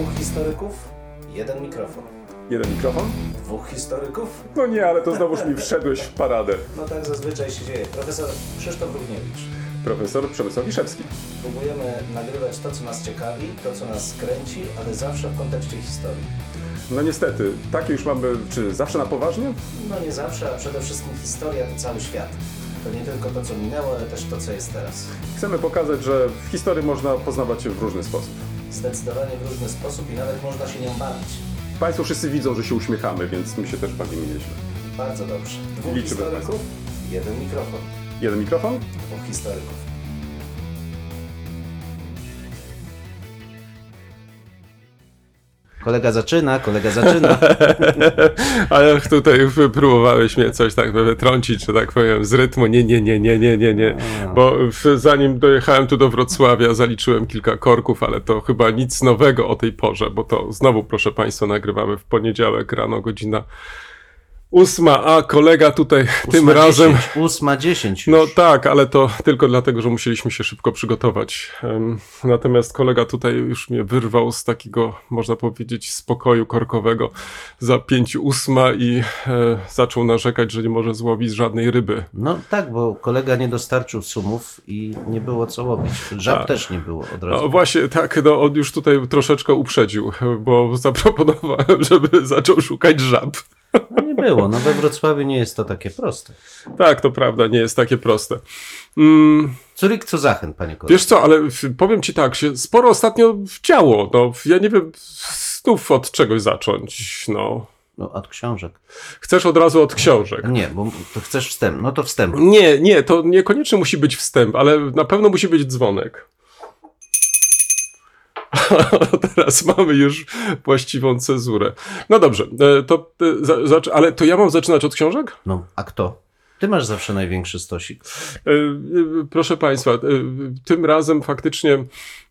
Dwóch historyków, jeden mikrofon. Jeden mikrofon? Dwóch historyków? No nie, ale to znowuż mi wszedłeś w paradę. No tak zazwyczaj się dzieje. Profesor Krzysztof Równiewicz. Profesor Przemysław Wiszewski. Próbujemy nagrywać to, co nas ciekawi, to, co nas kręci, ale zawsze w kontekście historii. No niestety, takie już mamy, czy zawsze na poważnie? No nie zawsze, a przede wszystkim historia to cały świat. To nie tylko to, co minęło, ale też to, co jest teraz. Chcemy pokazać, że w historii można poznawać się w różny sposób. Zdecydowanie w różny sposób i nawet można się nią bawić. Państwo wszyscy widzą, że się uśmiechamy, więc my się też bawimy nieźle. Bardzo dobrze. Dwóch Liczymy historyków, jeden mikrofon. Jeden mikrofon? Dwóch historyków. Kolega zaczyna, kolega zaczyna. Ale tutaj próbowałeś mnie coś tak wytrącić, że tak powiem, z rytmu. Nie, nie, nie, nie, nie, nie, nie. Bo zanim dojechałem tu do Wrocławia, zaliczyłem kilka korków, ale to chyba nic nowego o tej porze, bo to znowu, proszę Państwa, nagrywamy w poniedziałek rano, godzina ósma, a kolega tutaj tym Ósma razem. 10, Ósma dziesięć No tak, ale to tylko dlatego, że musieliśmy się szybko przygotować. Natomiast kolega tutaj już mnie wyrwał z takiego, można powiedzieć, spokoju korkowego za pięć ósma i e, zaczął narzekać, że nie może złowić żadnej ryby. No tak, bo kolega nie dostarczył sumów i nie było co łowić. Żab Tak. też nie było od No razu. właśnie, tak, no on już tutaj troszeczkę uprzedził, bo zaproponowałem, żeby zaczął szukać żab. Było. No we Wrocławiu nie jest to takie proste. Tak, to prawda, nie jest takie proste. Mm, Curyk co zachęt, panie kolego. Wiesz co, ale powiem ci tak, się sporo ostatnio działo. No, ja nie wiem, znów od czegoś zacząć. No. No od książek. Chcesz od razu od książek? Nie, bo to chcesz wstęp. No to wstęp. Nie, nie, to niekoniecznie musi być wstęp, ale na pewno musi być dzwonek. Teraz mamy już właściwą cezurę. No dobrze, e, to, e, ale to ja mam zaczynać od książek? No, a kto? Ty masz zawsze największy stosik. E, Proszę Państwa, tym razem faktycznie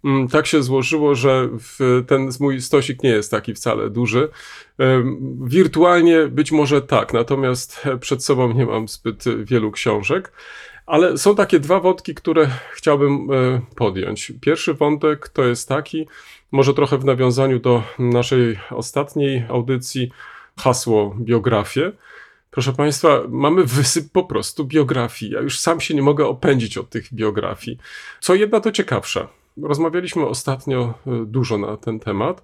mm, tak się złożyło, że ten mój stosik nie jest taki wcale duży. Wirtualnie być może tak, natomiast przed sobą nie mam zbyt wielu książek. Ale są takie dwa wątki, które chciałbym e, podjąć. Pierwszy wątek to jest taki, może trochę w nawiązaniu do naszej ostatniej audycji, hasło biografię. Proszę Państwa, mamy wysyp po prostu biografii. Ja już sam się nie mogę opędzić od tych biografii. Co jedna to ciekawsza. Rozmawialiśmy ostatnio e, dużo na ten temat.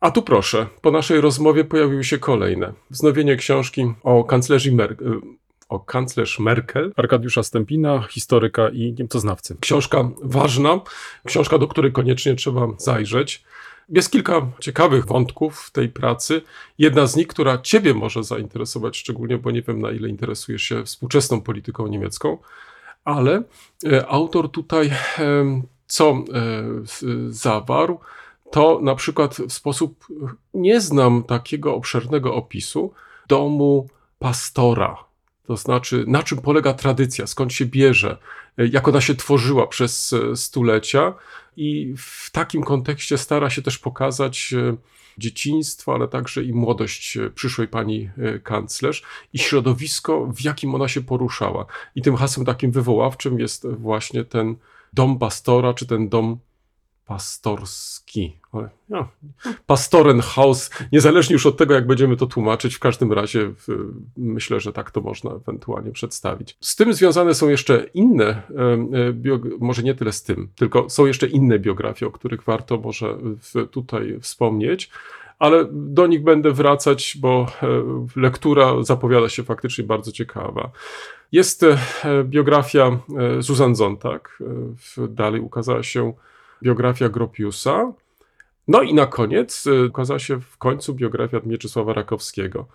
A tu proszę, po naszej rozmowie pojawiły się kolejne. Wznowienie książki o kanclerzy Merkel. O kanclerz Merkel. Arkadiusza Stępina, historyka i niemcoznawcy. Książka ważna, książka, do której koniecznie trzeba zajrzeć. Jest kilka ciekawych wątków w tej pracy. Jedna z nich, która Ciebie może zainteresować szczególnie, bo nie wiem na ile interesujesz się współczesną polityką niemiecką, ale e, autor tutaj em, co e, zawarł, to na przykład w sposób, nie znam takiego obszernego opisu domu pastora. To znaczy, na czym polega tradycja, skąd się bierze, jak ona się tworzyła przez e, stulecia, i w takim kontekście stara się też pokazać e, dzieciństwo, ale także i młodość e, przyszłej pani kanclerz i środowisko, w jakim ona się poruszała. I tym hasłem takim wywoławczym jest właśnie ten dom pastora, czy ten dom pastorski. Ale, no, Pastorenhaus, niezależnie już od tego, jak będziemy to tłumaczyć, w każdym razie w, myślę, że tak to można ewentualnie przedstawić. Z tym związane są jeszcze inne, e, e, może nie tyle z tym, tylko są jeszcze inne biografie, o których warto może w, tutaj wspomnieć. Ale do nich będę wracać, bo e, lektura zapowiada się faktycznie bardzo ciekawa. Jest biografia Susan Zontag. Dalej ukazała się biografia Gropiusa. No i na koniec e, ukazała się w końcu biografia Mieczysława Rakowskiego.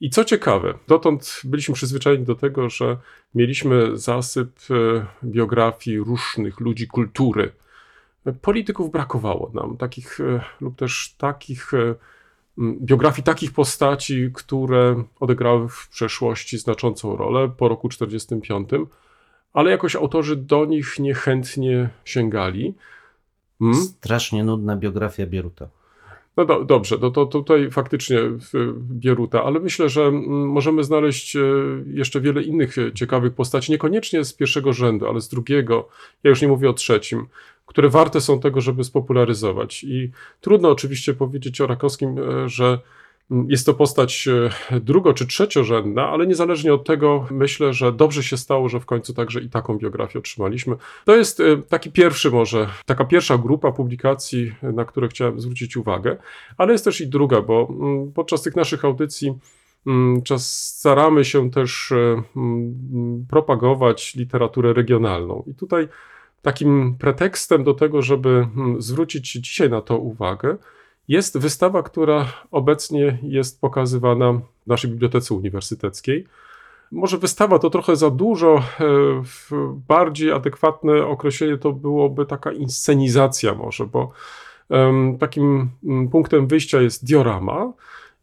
I co ciekawe, dotąd byliśmy przyzwyczajeni do tego, że mieliśmy zasyp e, biografii różnych ludzi kultury. Polityków brakowało nam, takich e, lub też takich biografii takich postaci, które odegrały w przeszłości znaczącą rolę po roku 1945, ale jakoś autorzy do nich niechętnie sięgali. Mm? Strasznie nudna biografia Bieruta. No do, dobrze, no to tutaj faktycznie Bieruta, ale myślę, że mm, możemy znaleźć e, jeszcze wiele innych e, ciekawych postaci, niekoniecznie z pierwszego rzędu, ale z drugiego, ja już nie mówię o trzecim, które warte są tego, żeby spopularyzować. I trudno oczywiście powiedzieć o Rakowskim, e, że jest to postać e, drugo- czy trzeciorzędna, ale niezależnie od tego myślę, że dobrze się stało, że w końcu także i taką biografię otrzymaliśmy. To jest e, taki pierwszy może, taka pierwsza grupa publikacji, e, na które chciałem zwrócić uwagę, ale jest też i druga, bo mm, podczas tych naszych audycji mm, czas staramy się też mm, propagować literaturę regionalną. I tutaj takim pretekstem do tego, żeby zwrócić dzisiaj na to uwagę, jest wystawa, która obecnie jest pokazywana w naszej bibliotece uniwersyteckiej. Może wystawa to trochę za dużo, e, bardziej adekwatne określenie to byłoby taka inscenizacja może, bo takim punktem wyjścia jest diorama,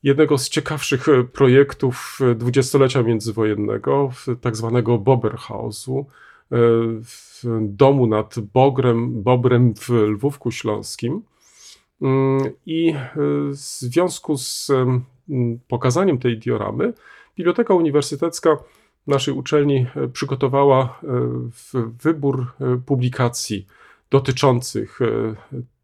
jednego z ciekawszych e, projektów e, dwudziestolecia międzywojennego, tak zwanego Boberhausu, w domu nad Bogrem, Bobrem w Lwówku Śląskim. Mm, I e, w związku z pokazaniem tej dioramy, Biblioteka Uniwersytecka naszej uczelni e, przygotowała e, wybór publikacji dotyczących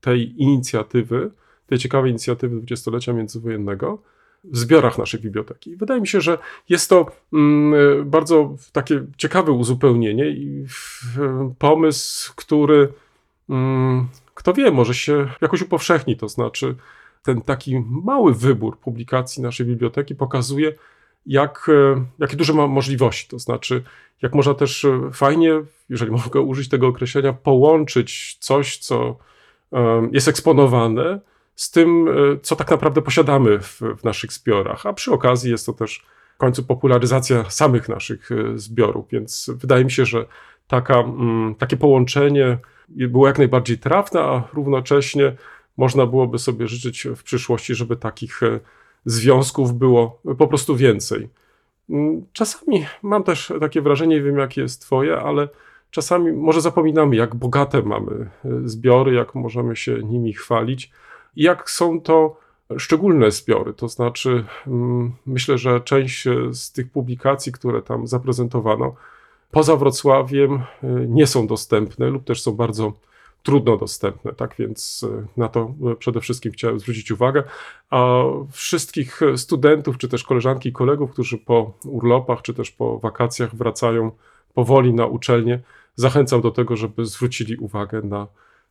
tej inicjatywy, tej ciekawej inicjatywy dwudziestolecia międzywojennego w zbiorach naszej biblioteki. Wydaje mi się, że jest to mm, bardzo takie ciekawe uzupełnienie i pomysł, który mm, kto wie, może się jakoś upowszechni, to znaczy ten taki mały wybór publikacji naszej biblioteki pokazuje, jak, e, jakie duże ma możliwości. To znaczy, jak można też e, fajnie, jeżeli mogę użyć tego określenia, połączyć coś, co em, jest eksponowane, z tym, e, co tak naprawdę posiadamy w, w naszych zbiorach. A przy okazji jest to też w końcu popularyzacja samych naszych e, zbiorów, więc wydaje mi się, że taka, mm, takie połączenie było jak najbardziej trafne, a równocześnie można byłoby sobie życzyć w przyszłości, żeby takich e, związków było po prostu więcej. Mm, Czasami mam też takie wrażenie, nie wiem jakie jest Twoje, ale czasami może zapominamy, jak bogate mamy e, zbiory, jak możemy się nimi chwalić i jak są to szczególne zbiory. To znaczy, mm, myślę, że część z tych publikacji, które tam zaprezentowano, poza Wrocławiem e, nie są dostępne lub też są bardzo trudno dostępne, tak więc e, na to e, przede wszystkim chciałem zwrócić uwagę. A wszystkich studentów, czy też koleżanki i kolegów, którzy po urlopach, czy też po wakacjach wracają powoli na uczelnię, zachęcam do tego, żeby zwrócili uwagę na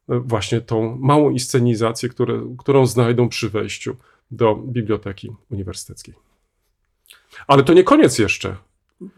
właśnie tą małą inscenizację, które, którą znajdą przy wejściu do biblioteki uniwersyteckiej. Ale to nie koniec jeszcze.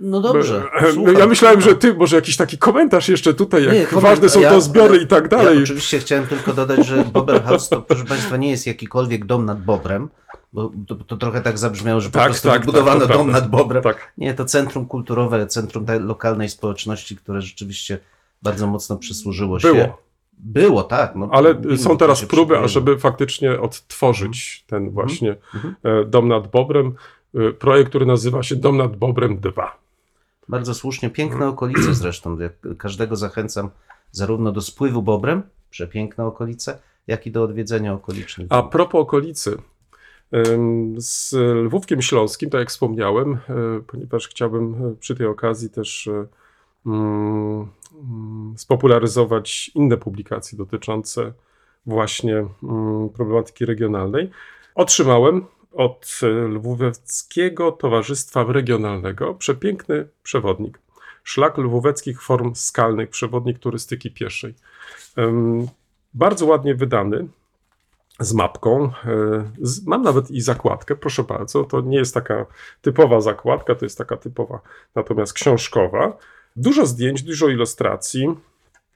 No dobrze. Słucham. Ja myślałem, że ty może jakiś taki komentarz jeszcze tutaj, jak Nie, koment- ważne są ja- to zbiory i tak dalej. Ja oczywiście chciałem tylko dodać, że Boberhaus to, proszę Państwa, nie jest jakikolwiek dom nad Bobrem, bo to, to trochę tak zabrzmiało, że po Tak, prostu tak, wybudowano tak, dom prawda. nad Bobrem. Tak. Nie, to centrum kulturowe, centrum tej lokalnej społeczności, które rzeczywiście bardzo mocno przysłużyło się. Było. Było, tak. No, Ale są teraz próby, ażeby faktycznie odtworzyć ten właśnie Mhm. e, Dom nad Bobrem. E, Projekt, który nazywa się Dom nad Bobrem 2. Bardzo słusznie. Piękne okolice zresztą. Ja Każdego zachęcam zarówno do spływu Bobrem, przepiękne okolice, jak i do odwiedzenia okolicznych. A propos okolicy, z Lwówkiem Śląskim, tak jak wspomniałem, e, ponieważ chciałbym e, przy tej okazji też mm, spopularyzować inne publikacje dotyczące właśnie mm, problematyki regionalnej, otrzymałem od Lwóweckiego Towarzystwa Regionalnego przepiękny przewodnik. Szlak lwóweckich form skalnych, przewodnik turystyki pieszej. Bardzo ładnie wydany, z mapką. e, mam nawet i zakładkę, proszę bardzo. To nie jest taka typowa zakładka, to jest taka typowa, natomiast książkowa. Dużo zdjęć, dużo ilustracji.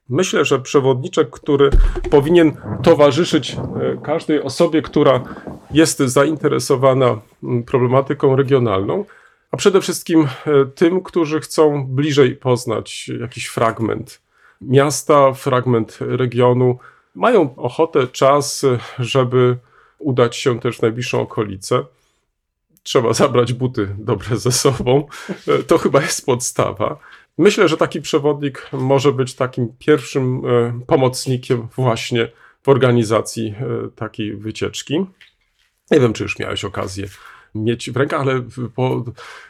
Myślę, że przewodniczek, który powinien towarzyszyć e, każdej osobie, która jest zainteresowana mm, problematyką regionalną, a przede wszystkim e, tym, którzy chcą bliżej poznać jakiś fragment miasta, fragment regionu, mają ochotę, czas, żeby udać się też w najbliższą okolicę. Trzeba zabrać buty dobre ze sobą. E, To chyba jest podstawa. Myślę, że taki przewodnik może być takim pierwszym e, pomocnikiem właśnie w organizacji e, takiej wycieczki. Nie wiem, czy już miałeś okazję mieć w rękach, ale po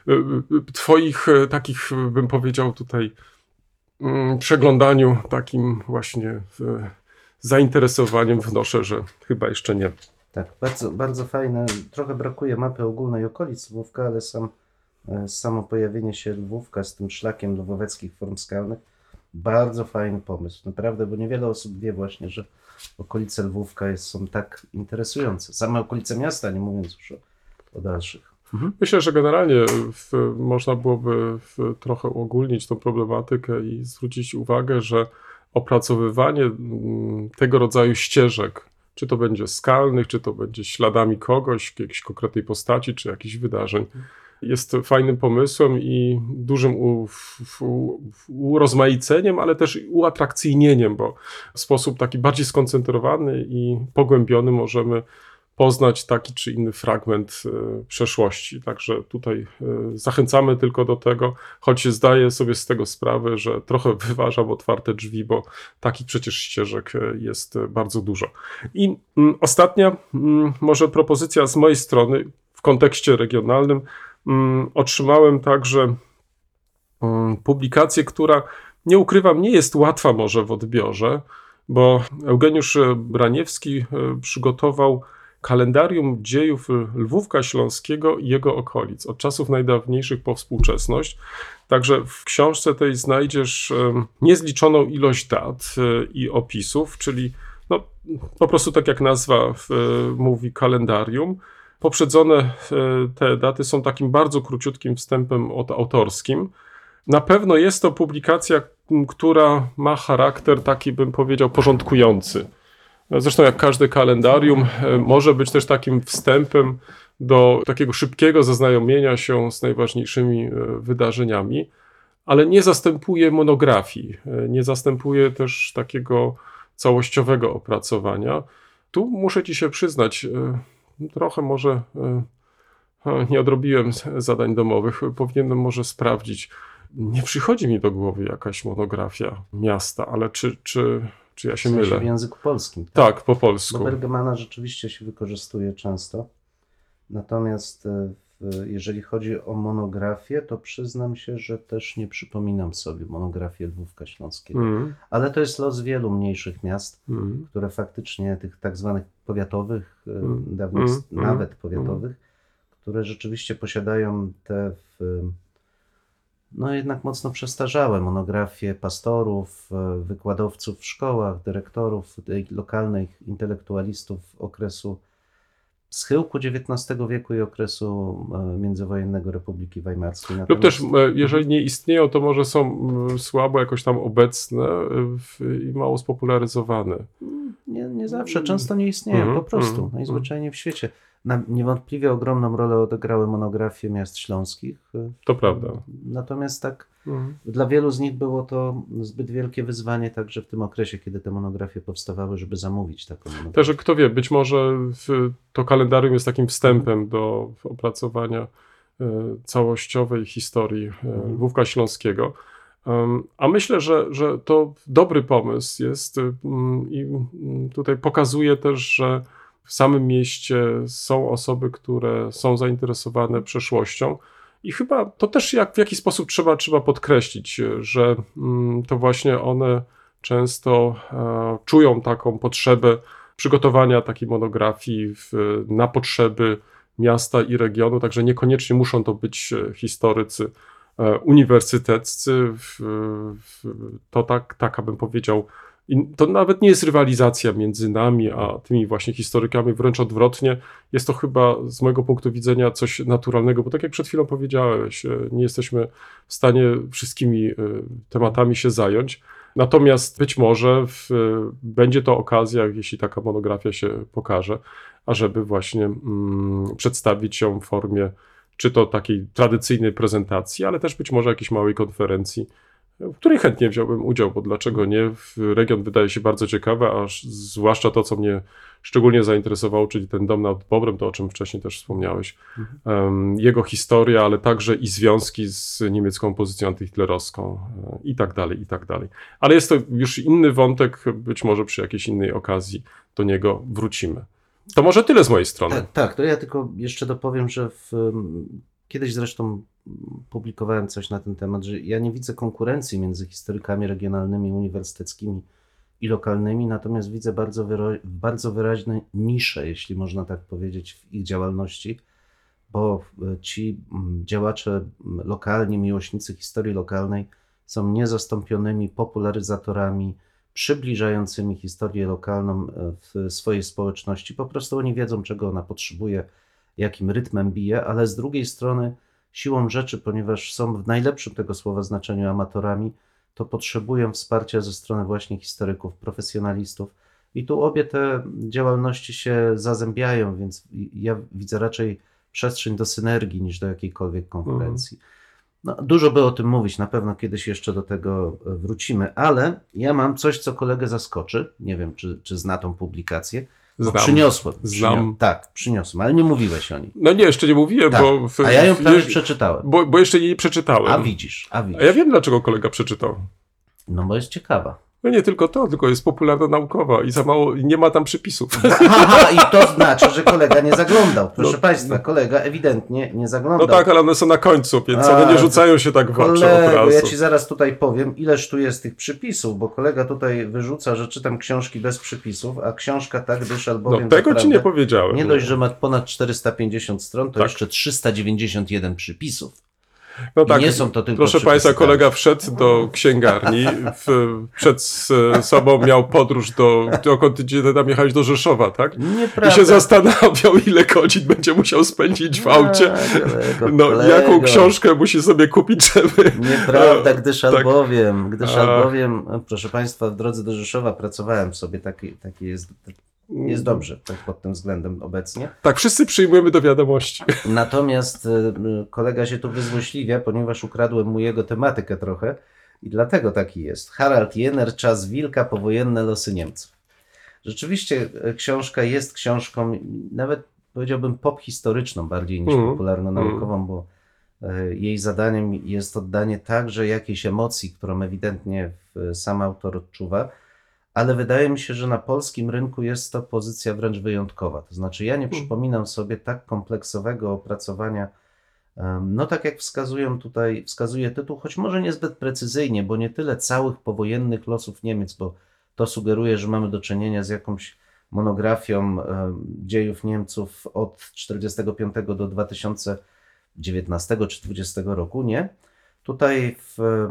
y, twoich takich, bym powiedział tutaj, mm, przeglądaniu, takim właśnie zainteresowaniem wnoszę, że chyba jeszcze nie. Tak, bardzo, bardzo fajne. Trochę brakuje mapy ogólnej okolic Lwówka, ale sam, e, samo pojawienie się Lwówka z tym szlakiem lwoweckich form skalnych, bardzo fajny pomysł. Naprawdę, bo niewiele osób wie właśnie, że okolice Lwówka jest, są tak interesujące. Same okolice miasta, nie mówiąc już o, o dalszych. Myślę, że generalnie w, można byłoby w, trochę uogólnić tą problematykę i zwrócić uwagę, że opracowywanie tego rodzaju ścieżek, czy to będzie skalnych, czy to będzie śladami kogoś, jakiejś konkretnej postaci, czy jakichś wydarzeń, jest fajnym pomysłem i dużym u, u, urozmaiceniem, ale też uatrakcyjnieniem, bo w sposób taki bardziej skoncentrowany i pogłębiony możemy poznać taki czy inny fragment e, przeszłości. Także tutaj e, zachęcamy tylko do tego, choć zdaję sobie z tego sprawę, że trochę wyważam otwarte drzwi, bo takich przecież ścieżek e, jest bardzo dużo. I mm, ostatnia mm, może propozycja z mojej strony w kontekście regionalnym. Mm, Otrzymałem także mm, publikację, która nie ukrywam, nie jest łatwa może w odbiorze, bo Eugeniusz e, Braniewski e, przygotował kalendarium dziejów Lwówka Śląskiego i jego okolic, od czasów najdawniejszych po współczesność. Także w książce tej znajdziesz em, niezliczoną ilość dat e, i opisów, czyli no, po prostu tak jak nazwa e, mówi kalendarium. Poprzedzone e, te daty są takim bardzo króciutkim wstępem autorskim. Na pewno jest to publikacja, która ma charakter taki, bym powiedział, porządkujący. Zresztą jak każde kalendarium, e, może być też takim wstępem do takiego szybkiego zaznajomienia się z najważniejszymi e, wydarzeniami, ale nie zastępuje monografii, nie zastępuje też takiego całościowego opracowania. Tu muszę ci się przyznać, trochę może e, nie odrobiłem zadań domowych, powinienem może sprawdzić. Nie przychodzi mi do głowy jakaś monografia miasta, ale czy, czy, czy ja W się sensie mylę? w języku polskim. Tak, po Bo polsku. Bergemana rzeczywiście się wykorzystuje często. Natomiast e, w, jeżeli chodzi o monografię, to przyznam się, że też nie przypominam sobie monografii Lwówka Śląskiego. Mm, Ale to jest los wielu mniejszych miast, mm, które faktycznie tych tak zwanych powiatowych, e, Mm, dawnych mm, s- nawet mm, powiatowych, które rzeczywiście posiadają te w, no jednak mocno przestarzałe monografie pastorów, e, wykładowców w szkołach, dyrektorów lokalnych intelektualistów okresu schyłku XIX wieku i okresu e, międzywojennego Republiki Weimarskiej. Lub Natomiast- też, e, jeżeli nie istnieją, to może są mm, słabo jakoś tam obecne e, i mało spopularyzowane. Nie, nie zawsze, często nie istnieją, Mhm, po prostu, mhm, najzwyczajniej w świecie. Na, niewątpliwie ogromną rolę odegrały monografie miast śląskich. e, To prawda. Natomiast tak, Mm. dla wielu z nich było to zbyt wielkie wyzwanie także w tym okresie, kiedy te monografie powstawały, żeby zamówić taką monografię. Także kto wie, być może w, to kalendarium jest takim wstępem do opracowania e, całościowej historii e, Mhm. Lwówka Śląskiego. A myślę, że, że to dobry pomysł jest mm, i tutaj pokazuje też, że w samym mieście są osoby, które są zainteresowane przeszłością. I chyba to też jak, w jakiś sposób trzeba, trzeba podkreślić, że mm, to właśnie one często e, czują taką potrzebę przygotowania takiej monografii w, na potrzeby miasta i regionu, także niekoniecznie muszą to być historycy e, uniwersyteccy. To tak, taka bym powiedział, i to nawet nie jest rywalizacja między nami a tymi właśnie historykami, wręcz odwrotnie. Jest to chyba z mojego punktu widzenia coś naturalnego, bo tak jak przed chwilą powiedziałeś, e, nie jesteśmy w stanie wszystkimi e, tematami się zająć. Natomiast być może w, będzie to okazja, jeśli taka monografia się pokaże, ażeby właśnie mm, przedstawić ją w formie czy to takiej tradycyjnej prezentacji, ale też być może jakiejś małej konferencji, w której chętnie wziąłbym udział, bo dlaczego nie? Region wydaje się bardzo ciekawy, a zwłaszcza to, co mnie szczególnie zainteresowało, czyli ten dom nad Bobrem, to o czym wcześniej też wspomniałeś, em, jego historia, ale także i związki z niemiecką pozycją antyhitlerowską e, i tak dalej, i tak dalej. Ale jest to już inny wątek, być może przy jakiejś innej okazji do niego wrócimy. To może tyle z mojej strony. Tak, tak, to ja tylko jeszcze dopowiem, że w, kiedyś zresztą publikowałem coś na ten temat, że ja nie widzę konkurencji między historykami regionalnymi, uniwersyteckimi i lokalnymi, natomiast widzę bardzo, wyro- bardzo wyraźne nisze, jeśli można tak powiedzieć, w ich działalności, bo ci mm, działacze mm, lokalni, miłośnicy historii lokalnej są niezastąpionymi popularyzatorami, przybliżającymi historię lokalną e, w swojej społeczności. Po prostu oni wiedzą, czego ona potrzebuje, jakim rytmem bije, ale z drugiej strony siłą rzeczy, ponieważ są w najlepszym tego słowa znaczeniu amatorami, to potrzebują wsparcia ze strony właśnie historyków, profesjonalistów. I tu obie te działalności się zazębiają, więc ja widzę raczej przestrzeń do synergii niż do jakiejkolwiek konkurencji. No, dużo by o tym mówić, na pewno kiedyś jeszcze do tego e, wrócimy, ale ja mam coś, co kolegę zaskoczy. Nie wiem, czy, czy zna tą publikację. Bo Znam. Przyniosłem. Znam. Tak, przyniosłem, ale nie mówiłeś o niej. No nie, jeszcze nie mówiłem, Tak, bo... W, a ja ją prawie jeż- przeczytałem. bo, bo jeszcze jej nie przeczytałem. A widzisz, a widzisz. A ja wiem, dlaczego kolega przeczytał. No bo jest ciekawa. No nie tylko to, tylko jest popularna naukowa i za mało, nie ma tam przypisów. Aha, i to znaczy, że kolega nie zaglądał. Proszę No, Państwa, kolega ewidentnie nie zaglądał. No tak, ale one są na końcu, więc A, one nie rzucają się tak w oczy od ja ci zaraz tutaj powiem, ileż tu jest tych przypisów, bo kolega tutaj wyrzuca, że czytam książki bez przypisów, a książka tak, No albowiem tego ci nie powiedziałem. Nie dość, że ma ponad 450 stron, to Tak. jeszcze 391 przypisów. No tak, nie są to tylko Proszę Państwa, kolega wszedł do księgarni, w, przed sobą miał podróż do, dokąd ty tam jechałeś do Rzeszowa, tak? Nieprawda. I się zastanawiał, ile godzin będzie musiał spędzić w aucie. No, kolego. jaką książkę musi sobie kupić, żeby... Nieprawda, gdyż Tak. albowiem, gdyż A. albowiem, proszę Państwa, w drodze do Rzeszowa pracowałem sobie, taki, taki jest, jest dobrze pod tym względem obecnie. Tak, wszyscy przyjmujemy do wiadomości. Natomiast y, kolega się tu wyzłośliwia, ponieważ ukradłem mu jego tematykę trochę i dlatego taki jest. Harald Jenner, Czas Wilka, powojenne losy Niemców. Rzeczywiście y, książka jest książką, nawet powiedziałbym pop-historyczną bardziej niż Mhm. popularno-naukową, bo y, jej zadaniem jest oddanie także jakiejś emocji, którą ewidentnie sam autor odczuwa, ale wydaje mi się, że na polskim rynku jest to pozycja wręcz wyjątkowa. To znaczy, ja nie przypominam sobie tak kompleksowego opracowania, no tak jak wskazują tutaj, wskazuje tytuł, choć może niezbyt precyzyjnie, bo nie tyle całych powojennych losów Niemiec, bo to sugeruje, że mamy do czynienia z jakąś monografią dziejów Niemców od 1945 do 2019 czy 2020 roku, nie. Tutaj w,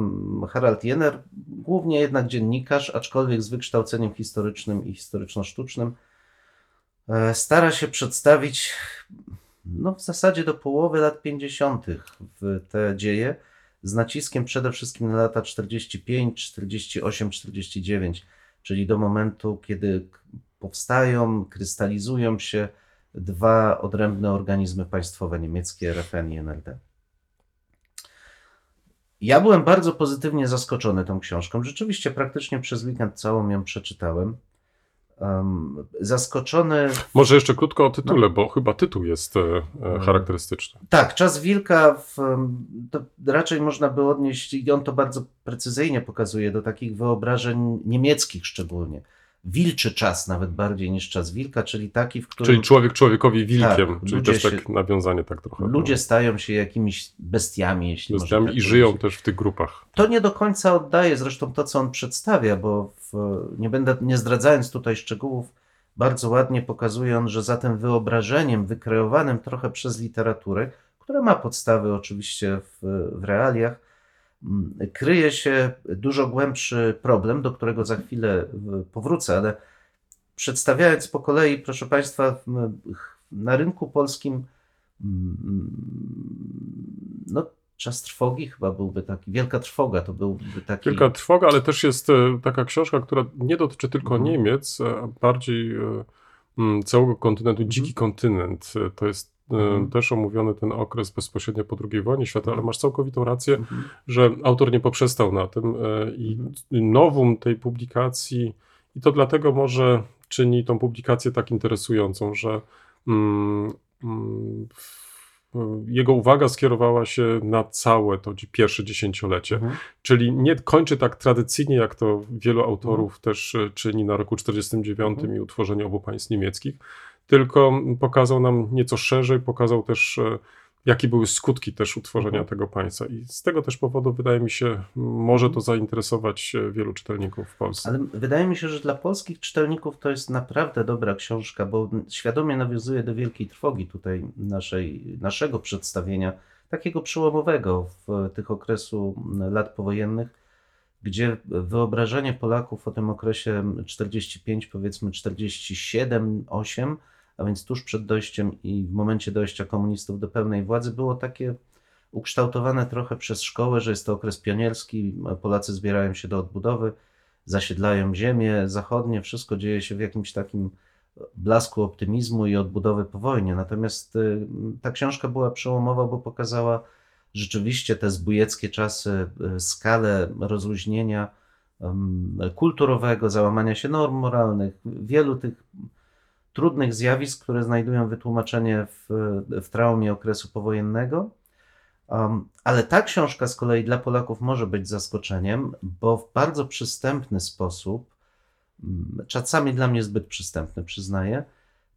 Harald Jenner, głównie jednak dziennikarz, aczkolwiek z wykształceniem historycznym i historyczno-sztucznym, e, stara się przedstawić no, w zasadzie do połowy lat 50. w te dzieje, z naciskiem przede wszystkim na lata 45, 48, 49, czyli do momentu, kiedy powstają, krystalizują się dwa odrębne organizmy państwowe niemieckie, RFN i NRD. Ja byłem bardzo pozytywnie zaskoczony tą książką. Rzeczywiście praktycznie przez weekend całą ją przeczytałem. Um, zaskoczony. Może jeszcze krótko o tytule, bo chyba tytuł jest e, e, charakterystyczny. Tak, czas wilka w, raczej można by odnieść, i on to bardzo precyzyjnie pokazuje, do takich wyobrażeń niemieckich szczególnie. Wilczy czas nawet bardziej niż czas wilka, czyli taki, w którym Czyli człowiek człowiekowi wilkiem, Tak, czyli też tak się- nawiązanie tak trochę. ludzie stają się jakimiś bestiami, jeśli no, można tak i powiedzieć. żyją też w tych grupach. To nie do końca oddaje zresztą to, co on przedstawia, bo w, nie będę, nie zdradzając tutaj szczegółów, bardzo ładnie pokazuje on, że za tym wyobrażeniem wykreowanym trochę przez literaturę, które ma podstawy oczywiście w, w realiach, kryje się dużo głębszy problem, do którego za chwilę w- powrócę, ale przedstawiając po kolei, proszę Państwa, na rynku polskim no, czas trwogi chyba byłby taki, wielka trwoga to byłby taki. Wielka trwoga, ale też jest e, taka książka, która nie dotyczy tylko Mhm. Niemiec, a bardziej e, całego kontynentu, dziki kontynent. E, To jest e, Mhm. też omówiony ten okres bezpośrednio po II wojnie światowej, ale masz całkowitą rację, Mhm. że autor nie poprzestał na tym e, i nowum tej publikacji, i to dlatego może czyni tą publikację tak interesującą, że mm, mm, jego uwaga skierowała się na całe to pierwsze dziesięciolecie. Mhm. Czyli nie kończy tak tradycyjnie, jak to wielu autorów też e, czyni na roku 49 Mhm. i utworzeniu obu państw niemieckich, tylko pokazał nam nieco szerzej, pokazał też, e, jakie były skutki też utworzenia Mhm. tego państwa. I z tego też powodu, wydaje mi się, może to zainteresować e, wielu czytelników w Polsce. Ale wydaje mi się, że dla polskich czytelników to jest naprawdę dobra książka, bo świadomie nawiązuje do wielkiej trwogi tutaj naszej, naszego przedstawienia, takiego przełomowego w tych okresu lat powojennych, gdzie wyobrażenie Polaków o tym okresie 45, powiedzmy 47, 8, a więc tuż przed dojściem i w momencie dojścia komunistów do pełnej władzy, było takie ukształtowane trochę przez szkołę, że jest to okres pionierski, Polacy zbierają się do odbudowy, zasiedlają ziemię zachodnie, wszystko dzieje się w jakimś takim blasku optymizmu i odbudowy po wojnie. Natomiast y, ta książka była przełomowa, bo pokazała rzeczywiście te zbójeckie czasy, y, skalę rozluźnienia kulturowego, załamania się norm moralnych, wielu tych trudnych zjawisk, które znajdują wytłumaczenie w, w traumie okresu powojennego. Um, ale ta książka z kolei dla Polaków może być zaskoczeniem, bo w bardzo przystępny sposób, mm, czasami dla mnie zbyt przystępny, przyznaję,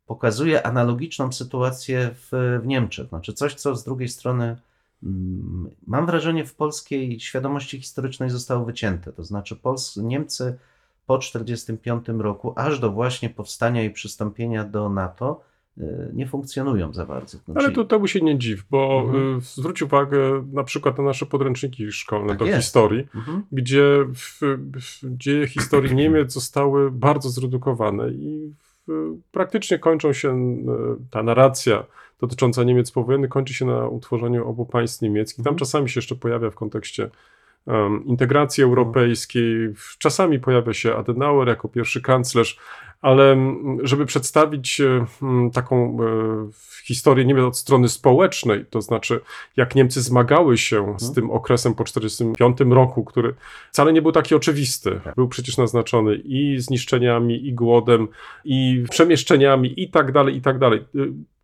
pokazuje analogiczną sytuację w, w Niemczech. Znaczy coś, co z drugiej strony mm, mam wrażenie w polskiej świadomości historycznej zostało wycięte. To znaczy Pols Niemcy po 1945 roku, aż do właśnie powstania i przystąpienia do NATO, y, nie funkcjonują za bardzo. Znaczy, Ale to temu się nie dziw, bo Mhm. y, zwróć uwagę na przykład na nasze podręczniki szkolne Tak do jest. historii, Mhm. gdzie w, w dzieje historii Niemiec zostały bardzo zredukowane i w, praktycznie kończą się ta narracja dotycząca Niemiec powojennych kończy się na utworzeniu obu państw niemieckich. Tam Mhm. czasami się jeszcze pojawia w kontekście em, integracji europejskiej, czasami pojawia się Adenauer jako pierwszy kanclerz, ale mm, żeby przedstawić e, mm, taką e, historię Niemiec od strony społecznej, to znaczy jak Niemcy zmagały się z Mhm. tym okresem po 1945 roku, który wcale nie był taki oczywisty. Tak. Był przecież naznaczony i zniszczeniami, i głodem, i przemieszczeniami, i tak dalej, i tak dalej.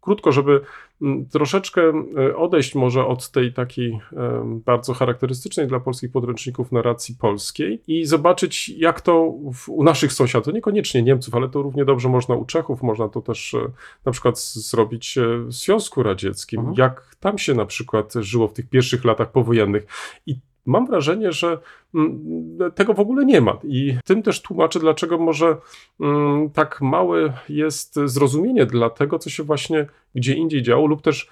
Krótko, żeby mm, troszeczkę y, odejść może od tej takiej bardzo charakterystycznej dla polskich podręczników narracji polskiej i zobaczyć, jak to w, u naszych sąsiadów, niekoniecznie Niemców, ale to równie dobrze można u Czechów, można to też e, na przykład zrobić e, w Związku Radzieckim, Mhm. jak tam się na przykład żyło w tych pierwszych latach powojennych. I mam wrażenie, że mm, tego w ogóle nie ma. I tym też tłumaczę, dlaczego może mm, tak małe jest zrozumienie dla tego, co się właśnie gdzie indziej działo, lub też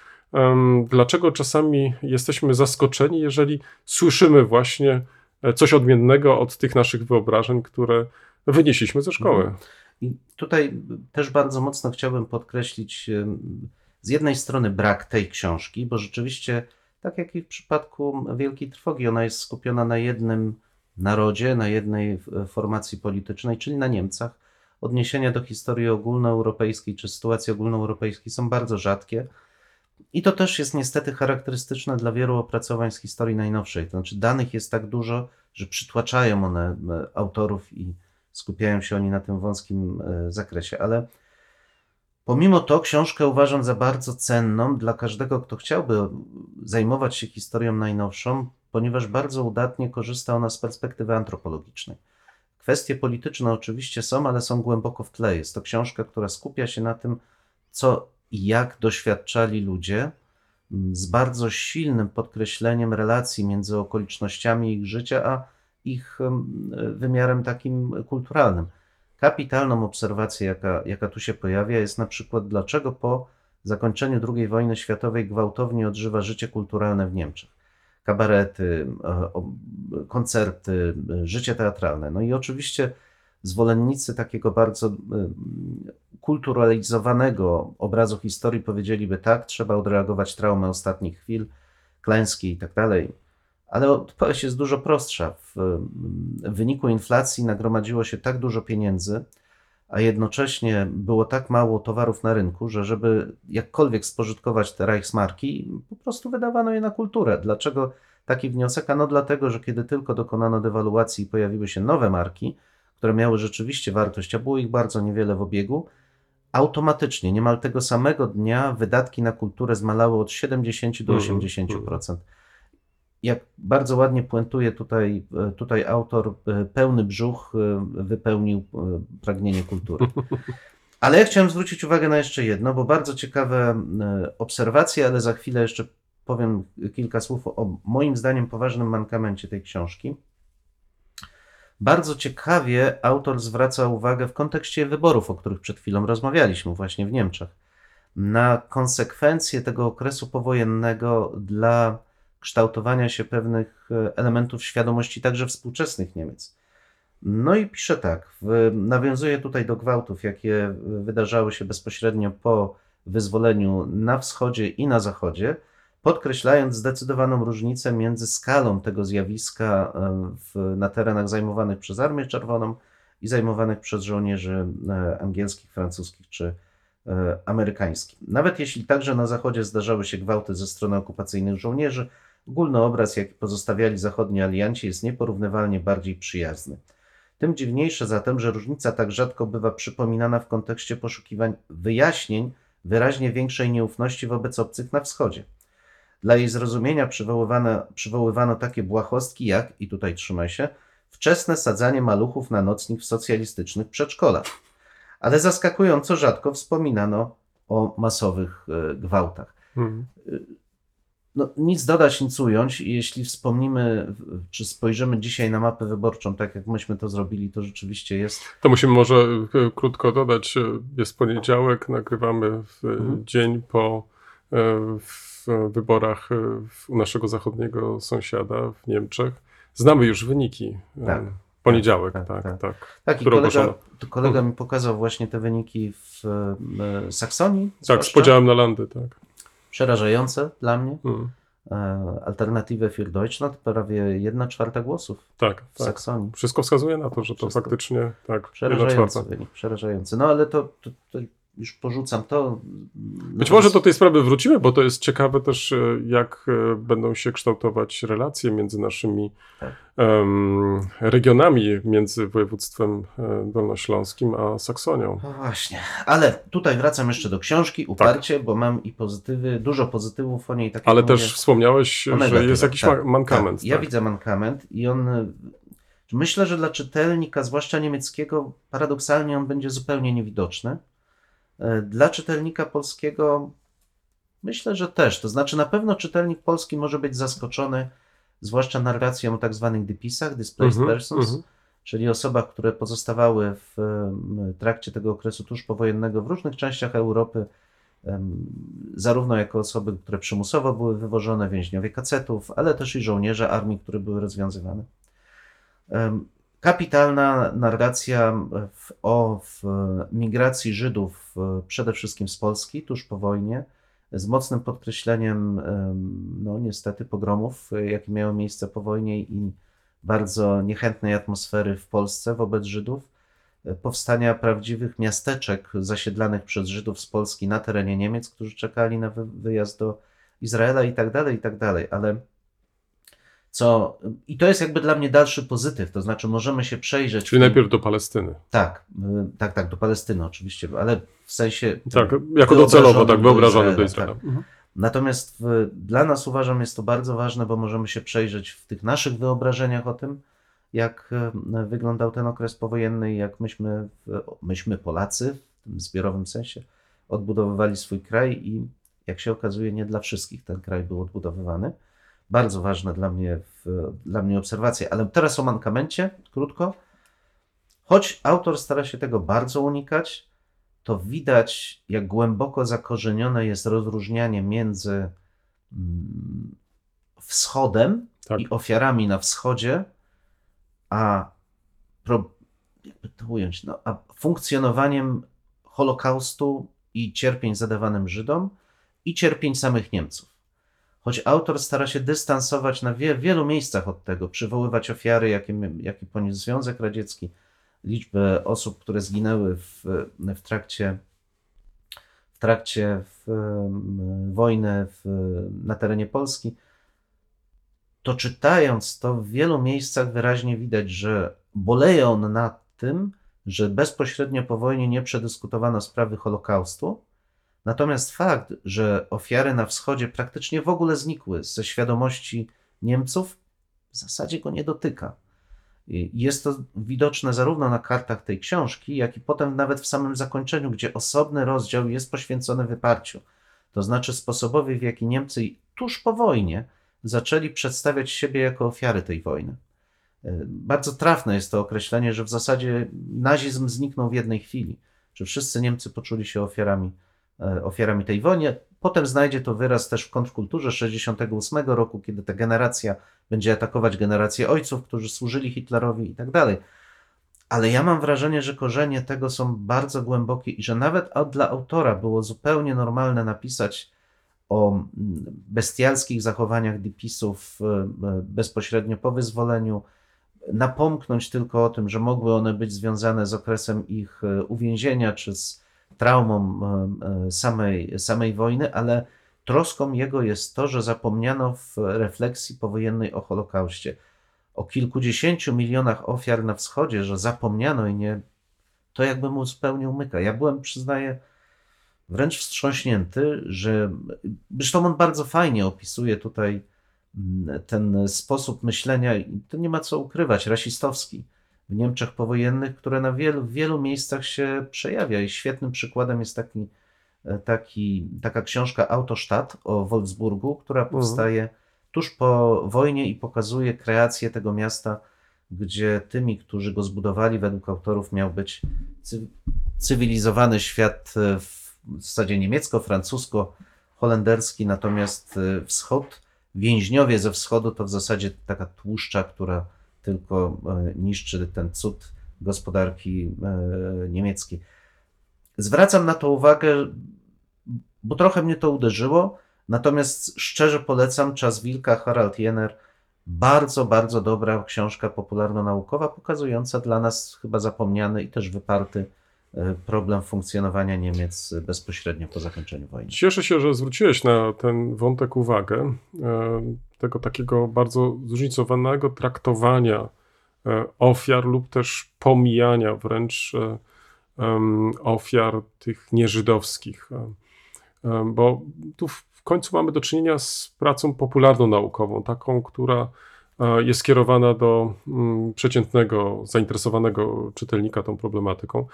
dlaczego czasami jesteśmy zaskoczeni, jeżeli słyszymy właśnie e, coś odmiennego od tych naszych wyobrażeń, które wynieśliśmy ze szkoły. Mhm. I tutaj też bardzo mocno chciałbym podkreślić z jednej strony brak tej książki, bo rzeczywiście, tak jak i w przypadku Wielkiej Trwogi, ona jest skupiona na jednym narodzie, na jednej e, formacji politycznej, czyli na Niemcach. Odniesienia do historii ogólnoeuropejskiej czy sytuacji ogólnoeuropejskiej są bardzo rzadkie. I to też jest niestety charakterystyczne dla wielu opracowań z historii najnowszej. To znaczy, danych jest tak dużo, że przytłaczają one e, autorów i skupiają się oni na tym wąskim e, zakresie. Ale pomimo to, książkę uważam za bardzo cenną dla każdego, kto chciałby zajmować się historią najnowszą, ponieważ bardzo udatnie korzysta ona z perspektywy antropologicznej. Kwestie polityczne oczywiście są, ale są głęboko w tle. Jest to książka, która skupia się na tym, co i jak doświadczali ludzie, m, z bardzo silnym podkreśleniem relacji między okolicznościami ich życia a ich em, wymiarem takim kulturalnym. Kapitalną obserwację, jaka, jaka tu się pojawia, jest na przykład, dlaczego po zakończeniu II wojny światowej gwałtownie odżywa życie kulturalne w Niemczech. Kabarety, e, koncerty, e, życie teatralne. No i oczywiście zwolennicy takiego bardzo em, kulturalizowanego obrazu historii powiedzieliby tak, trzeba odreagować traumę ostatnich chwil, klęski i tak dalej. Ale odpowiedź jest dużo prostsza. W w wyniku inflacji nagromadziło się tak dużo pieniędzy, a jednocześnie było tak mało towarów na rynku, że żeby jakkolwiek spożytkować te Reichsmarki, po prostu wydawano je na kulturę. Dlaczego taki wniosek? Ano dlatego, że kiedy tylko dokonano dewaluacji i pojawiły się nowe marki, które miały rzeczywiście wartość, a było ich bardzo niewiele w obiegu, automatycznie, niemal tego samego dnia wydatki na kulturę zmalały od 70 do Mhm, 80%. Jak bardzo ładnie puentuje tutaj, e, tutaj autor, e, pełny brzuch e, wypełnił pragnienie kultury. Ale ja chciałem zwrócić uwagę na jeszcze jedno, bo bardzo ciekawe obserwacje, ale za chwilę jeszcze powiem kilka słów o moim zdaniem poważnym mankamencie tej książki. Bardzo ciekawie autor zwraca uwagę w kontekście wyborów, o których przed chwilą rozmawialiśmy, właśnie w Niemczech, na konsekwencje tego okresu powojennego dla kształtowania się pewnych e, elementów świadomości także współczesnych Niemiec. No i pisze tak, nawiązuje tutaj do gwałtów, jakie wydarzały się bezpośrednio po wyzwoleniu na wschodzie i na zachodzie, podkreślając zdecydowaną różnicę między skalą tego zjawiska e, w, na terenach zajmowanych przez Armię Czerwoną i zajmowanych przez żołnierzy e, angielskich, francuskich czy e, amerykańskich. Nawet jeśli także na zachodzie zdarzały się gwałty ze strony okupacyjnych żołnierzy, ogólny obraz, jaki pozostawiali zachodni alianci, jest nieporównywalnie bardziej przyjazny. Tym dziwniejsze zatem, że różnica tak rzadko bywa przypominana w kontekście poszukiwań wyjaśnień wyraźnie większej nieufności wobec obcych na wschodzie. Dla jej zrozumienia przywoływano, przywoływano takie błahostki jak, i tutaj trzymaj się, wczesne sadzanie maluchów na nocnik w socjalistycznych przedszkolach. Ale zaskakująco rzadko wspominano o masowych e, gwałtach. Mhm. No, nic dodać, nic ująć. I Jeśli wspomnimy, czy spojrzymy dzisiaj na mapę wyborczą, tak jak myśmy to zrobili, to rzeczywiście jest. To musimy może e, krótko dodać. e, Jest poniedziałek, nagrywamy w Mhm. dzień po e, w wyborach e, u naszego zachodniego sąsiada w Niemczech. Znamy już wyniki. e, Tak. Poniedziałek, Tak, tak, tak, tak. Tak, i które kolega, kolega mi pokazał właśnie te wyniki w e, Saksonii. Tak, z podziałem na landy, tak. Przerażające dla mnie. Mm. E, Alternative für Deutschland, prawie 1 czwarta głosów Tak, w tak. Saksonii. Wszystko wskazuje na to, że to Wszystko. faktycznie tak, Przerażający wynik, przerażający. No ale to, to, to już porzucam to. Być może do tej sprawy wrócimy, bo to jest ciekawe też, e, jak e, będą się kształtować relacje między naszymi Tak. em, regionami, między województwem e, dolnośląskim a Saksonią. No właśnie, ale tutaj wracam jeszcze do książki uparcie, bo mam i pozytywy, dużo pozytywów o niej. Tak Ale mówię, też wspomniałeś, o że negatywach. jest jakiś Tak, ma- mankament. Tak, ja tak. widzę mankament i on. Myślę, że dla czytelnika, zwłaszcza niemieckiego, paradoksalnie on będzie zupełnie niewidoczny. E, Dla czytelnika polskiego myślę, że też. To znaczy, na pewno czytelnik polski może być zaskoczony, zwłaszcza narracją o tak zwanych dypisach, displaced Mhm, persons, mhm. czyli osobach, które pozostawały w trakcie tego okresu tuż powojennego w różnych częściach Europy, zarówno jako osoby, które przymusowo były wywożone, więźniowie kacetów, ale też i żołnierze armii, które były rozwiązywane. Kapitalna narracja w, o w migracji Żydów przede wszystkim z Polski tuż po wojnie, z mocnym podkreśleniem em, no niestety pogromów, jakie miały miejsce po wojnie i bardzo niechętnej atmosfery w Polsce wobec Żydów, powstania prawdziwych miasteczek zasiedlanych przez Żydów z Polski na terenie Niemiec, którzy czekali na wy- wyjazd do Izraela i tak dalej, i tak dalej, ale co, i to jest jakby dla mnie dalszy pozytyw, to znaczy możemy się przejrzeć. Czyli najpierw do Palestyny. Tak, y, tak, tak, do Palestyny oczywiście, ale w sensie. Tak, jako docelowo, tak, wyobrażony do Izraela, tak. Mhm. Natomiast w, dla nas uważam jest to bardzo ważne, bo możemy się przejrzeć w tych naszych wyobrażeniach o tym, jak e, wyglądał ten okres powojenny i jak myśmy, myśmy Polacy w tym zbiorowym sensie odbudowywali swój kraj i jak się okazuje nie dla wszystkich ten kraj był odbudowywany. Bardzo ważne dla mnie, w, dla mnie obserwacje. Ale teraz o mankamencie, krótko. Choć autor stara się tego bardzo unikać, to widać, jak głęboko zakorzenione jest rozróżnianie między mm, wschodem Tak. i ofiarami na wschodzie, a, pro, jakby to ująć, no, a funkcjonowaniem Holokaustu i cierpień zadawanym Żydom i cierpień samych Niemców. Choć autor stara się dystansować na wie, wielu miejscach od tego, przywoływać ofiary, jakie, jakie poniósł Związek Radziecki, liczbę osób, które zginęły w, w trakcie, w trakcie w, em, wojny w, na terenie Polski, to czytając to w wielu miejscach wyraźnie widać, że boleje on nad tym, że bezpośrednio po wojnie nie przedyskutowano sprawy Holokaustu. Natomiast fakt, że ofiary na wschodzie praktycznie w ogóle znikły ze świadomości Niemców, w zasadzie go nie dotyka. Jest to widoczne zarówno na kartach tej książki, jak i potem nawet w samym zakończeniu, gdzie osobny rozdział jest poświęcony wyparciu. To znaczy sposobowi, w jaki Niemcy tuż po wojnie zaczęli przedstawiać siebie jako ofiary tej wojny. E, Bardzo trafne jest to określenie, że w zasadzie nazizm zniknął w jednej chwili, że wszyscy Niemcy poczuli się ofiarami, ofiarami tej wojny. Potem znajdzie to wyraz też w kontrkulturze 68 roku, kiedy ta generacja będzie atakować generację ojców, którzy służyli Hitlerowi i tak dalej. Ale ja mam wrażenie, że korzenie tego są bardzo głębokie i że nawet dla autora było zupełnie normalne napisać o mm, bestialskich zachowaniach dipisów e, e, bezpośrednio po wyzwoleniu, napomknąć tylko o tym, że mogły one być związane z okresem ich e, uwięzienia czy z traumą e, e, samej, samej wojny, ale troską jego jest to, że zapomniano w refleksji powojennej o Holokauście. O kilkudziesięciu milionach ofiar na wschodzie, że zapomniano i nie. To jakby mu zupełnie umyka. Ja byłem, przyznaję, wręcz wstrząśnięty, że. Zresztą on bardzo fajnie opisuje tutaj mm, ten sposób myślenia, i to nie ma co ukrywać, rasistowski w Niemczech powojennych, które na wielu, w wielu miejscach się przejawia. I świetnym przykładem jest taki, e, taki, taka książka Autostadt o Wolfsburgu, która powstaje tuż po wojnie i pokazuje kreację tego miasta, gdzie tymi, którzy go zbudowali, według autorów miał być cy- cywilizowany świat e, w zasadzie niemiecko-francusko-holenderski, natomiast e, wschód, więźniowie ze wschodu to w zasadzie taka tłuszcza, która tylko e, niszczy ten cud gospodarki e, niemieckiej. Zwracam na to uwagę, bo trochę mnie to uderzyło, natomiast szczerze polecam Czas Wilka, Harald Jenner. Bardzo, bardzo dobra książka popularno-naukowa, pokazująca dla nas chyba zapomniany i też wyparty problem funkcjonowania Niemiec bezpośrednio po zakończeniu wojny. Cieszę się, że zwróciłeś na ten wątek uwagę, e, tego takiego bardzo zróżnicowanego traktowania e, ofiar lub też pomijania wręcz e, ofiar tych nieżydowskich. E, e, Bo tu w końcu mamy do czynienia z pracą popularno-naukową, taką, która e, jest skierowana do mm, przeciętnego, zainteresowanego czytelnika tą problematyką.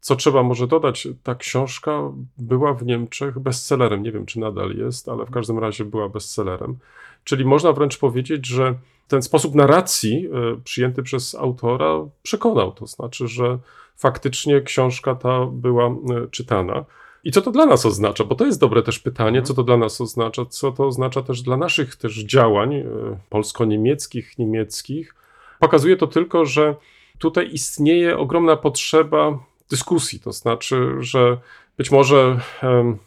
Co trzeba może dodać, ta książka była w Niemczech bestsellerem. Nie wiem, czy nadal jest, ale w każdym razie była bestsellerem. Czyli można wręcz powiedzieć, że ten sposób narracji e, przyjęty przez autora przekonał. To znaczy, że faktycznie książka ta była e, czytana. I co to dla nas oznacza? Bo to jest dobre też pytanie, co to dla nas oznacza, co to oznacza też dla naszych też działań e, polsko-niemieckich, niemieckich. Pokazuje to tylko, że tutaj istnieje ogromna potrzeba dyskusji, to znaczy, że być może em,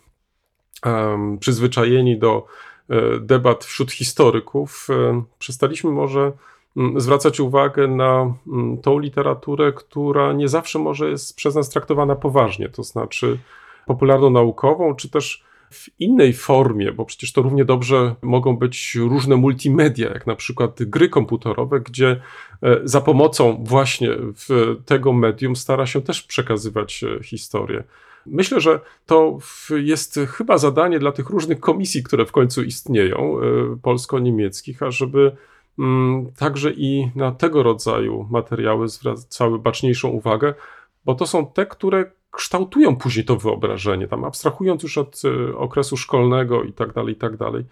em, przyzwyczajeni do e, debat wśród historyków, e, przestaliśmy może mm, zwracać uwagę na mm, tą literaturę, która nie zawsze może jest przez nas traktowana poważnie, to znaczy popularno-naukową, czy też w innej formie, bo przecież to równie dobrze mogą być różne multimedia, jak na przykład gry komputerowe, gdzie e, za pomocą właśnie tego medium stara się też przekazywać e, historię. Myślę, że to jest chyba zadanie dla tych różnych komisji, które w końcu istnieją, e, polsko-niemieckich, ażeby mm, także i na tego rodzaju materiały zwracały baczniejszą uwagę, bo to są te, które kształtują później to wyobrażenie, tam abstrahując już od e, okresu szkolnego i tak dalej, i tak dalej.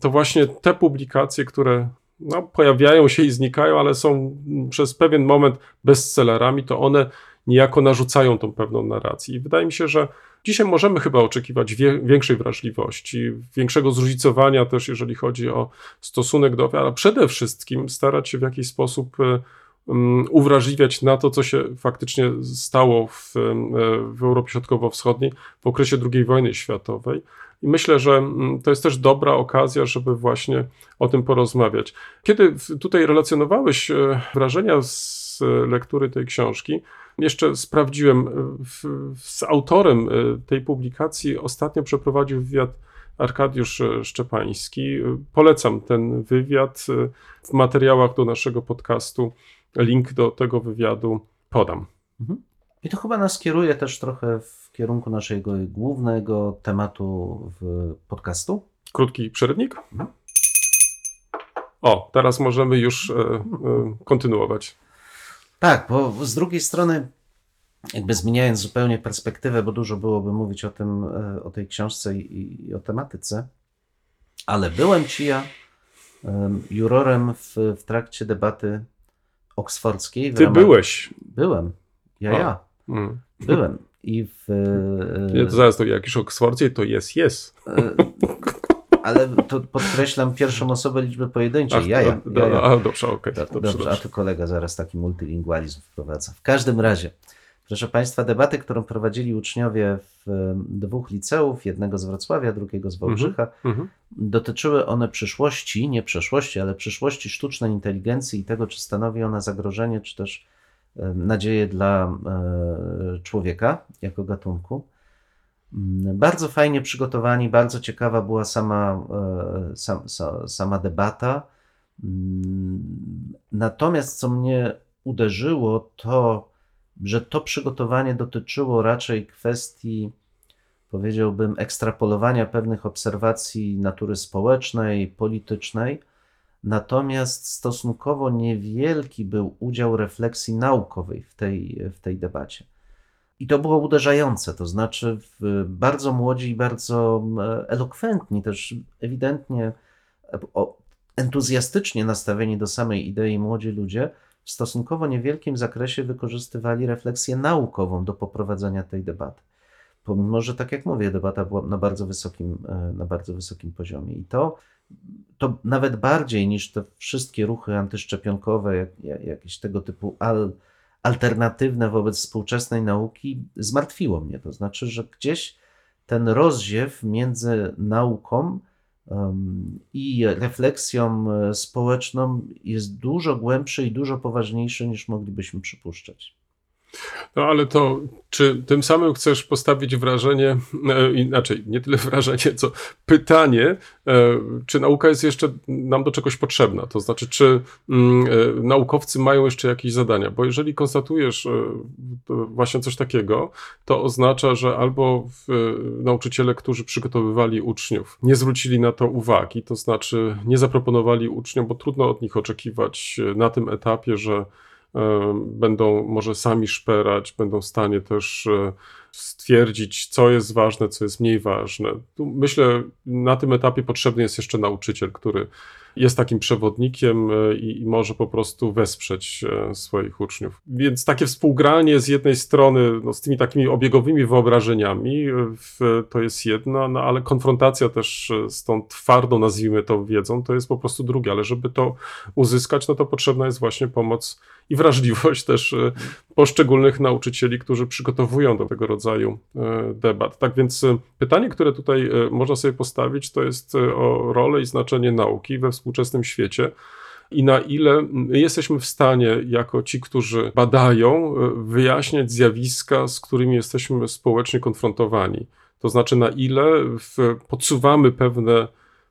To właśnie te publikacje, które no, pojawiają się i znikają, ale są przez pewien moment bestsellerami, to one niejako narzucają tą pewną narrację. I wydaje mi się, że dzisiaj możemy chyba oczekiwać wie, większej wrażliwości, większego zróżnicowania też, jeżeli chodzi o stosunek do ofiar, ale przede wszystkim starać się w jakiś sposób e, um, uwrażliwiać na to, co się faktycznie stało w, em, w Europie Środkowo-Wschodniej w okresie II wojny światowej. I myślę, że mm, to jest też dobra okazja, żeby właśnie o tym porozmawiać. Kiedy tutaj relacjonowałeś e, wrażenia z e, lektury tej książki, jeszcze sprawdziłem, e, z autorem e, tej publikacji ostatnio przeprowadził wywiad Arkadiusz e, Szczepański. E, Polecam ten wywiad. e, W materiałach do naszego podcastu link do tego wywiadu podam. I to chyba nas kieruje też trochę w kierunku naszego głównego tematu w podcastu. Krótki przerywnik. O, teraz możemy już e, e, kontynuować. Tak, bo z drugiej strony, jakby zmieniając zupełnie perspektywę, bo dużo byłoby mówić o tym, e, o tej książce i, i o tematyce, ale byłem ci ja em, jurorem w, w trakcie debaty oksfordzkiej. Ty ramach- byłeś. Byłem. Ja, A. ja. Mm. Byłem. I w. e, Nie, to zaraz to jak już Oksfordzie, to jest, jest. e, ale to podkreślam pierwszą osobę liczby pojedynczej. Ja, ja. ja, ja. A, dobrze, okej. Do- dobrze, Dobrze, a tu kolega zaraz taki multilingualizm wprowadza. W każdym razie, proszę Państwa, debaty, którą prowadzili uczniowie w dwóch liceów, jednego z Wrocławia, drugiego z Wałbrzycha, Mhm. dotyczyły one przyszłości, nie przeszłości, ale przyszłości sztucznej inteligencji i tego, czy stanowi ona zagrożenie, czy też nadzieję dla e, człowieka jako gatunku. Mm, Bardzo fajnie przygotowani, bardzo ciekawa była sama, e, sam, sa, sama debata. Mm, Natomiast co mnie uderzyło, to że to przygotowanie dotyczyło raczej kwestii, powiedziałbym, ekstrapolowania pewnych obserwacji natury społecznej, politycznej. Natomiast stosunkowo niewielki był udział refleksji naukowej w tej, w tej debacie. I to było uderzające, to znaczy bardzo młodzi i bardzo e, elokwentni, też ewidentnie e, entuzjastycznie nastawieni do samej idei młodzi ludzie w stosunkowo niewielkim zakresie wykorzystywali refleksję naukową do poprowadzenia tej debaty. Pomimo, że tak jak mówię, debata była na bardzo wysokim, e, na bardzo wysokim poziomie. I to, to nawet bardziej niż te wszystkie ruchy antyszczepionkowe, jak, jak, jakieś tego typu al, alternatywne wobec współczesnej nauki, zmartwiło mnie. To znaczy, że gdzieś ten rozziew między nauką i refleksją e, społeczną jest dużo głębszy i dużo poważniejszy niż moglibyśmy przypuszczać. No ale to, czy tym samym chcesz postawić wrażenie, e, inaczej, nie tyle wrażenie, co pytanie, e, czy nauka jest jeszcze nam do czegoś potrzebna? To znaczy, czy mm, e, naukowcy mają jeszcze jakieś zadania? Bo jeżeli konstatujesz właśnie coś takiego, to oznacza, że albo nauczyciele, którzy przygotowywali uczniów, nie zwrócili na to uwagi, to znaczy nie zaproponowali uczniom, bo trudno od nich oczekiwać na tym etapie, że będą może sami szperać, będą w stanie też e, stwierdzić, co jest ważne, co jest mniej ważne. Tu myślę, na tym etapie potrzebny jest jeszcze nauczyciel, który jest takim przewodnikiem e, i, i może po prostu wesprzeć e, swoich uczniów. Więc takie współgranie z jednej strony no, z tymi takimi obiegowymi wyobrażeniami e, w, to jest jedna, no, ale konfrontacja też e, z tą twardą, nazwijmy to, wiedzą, to jest po prostu drugie. Ale żeby to uzyskać, no to potrzebna jest właśnie pomoc i wrażliwość też e, poszczególnych nauczycieli, którzy przygotowują do tego rodzaju e, debat. Tak więc e, pytanie, które tutaj można sobie postawić, to jest o rolę i znaczenie nauki we współczesnym świecie. I na ile my jesteśmy w stanie, jako ci, którzy badają, wyjaśniać zjawiska, z którymi jesteśmy społecznie konfrontowani. To znaczy, na ile podsuwamy pewne